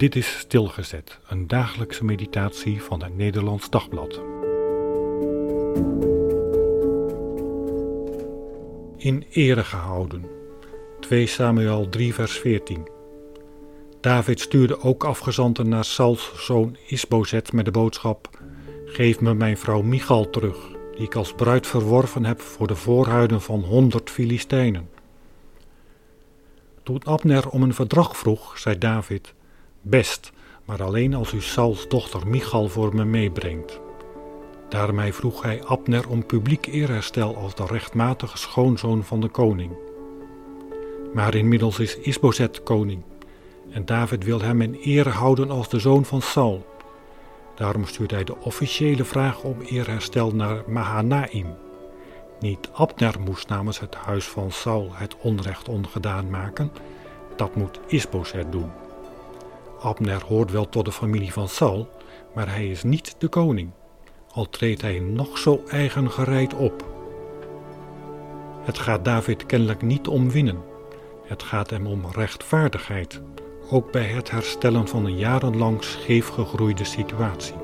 Dit is Stilgezet, een dagelijkse meditatie van het Nederlands Dagblad. In ere gehouden. 2 Samuel 3 vers 14. David stuurde ook afgezanten naar Sauls zoon Isbozet met de boodschap: Geef me mijn vrouw Michal terug, die ik als bruid verworven heb voor de voorhuiden van honderd Filistijnen. Toen Abner om een verdrag vroeg, zei David: Best, maar alleen als u Sauls dochter Michal voor me meebrengt. Daarmee vroeg hij Abner om publiek eerherstel als de rechtmatige schoonzoon van de koning. Maar inmiddels is Isbozet koning en David wil hem in ere houden als de zoon van Saul. Daarom stuurt hij de officiële vraag om eerherstel naar Mahanaim. Niet Abner moest namens het huis van Saul het onrecht ongedaan maken, dat moet Isbozet doen. Abner hoort wel tot de familie van Saul, maar hij is niet de koning, al treedt hij nog zo eigengereid op. Het gaat David kennelijk niet om winnen. Het gaat hem om rechtvaardigheid, ook bij het herstellen van een jarenlang scheef gegroeide situatie.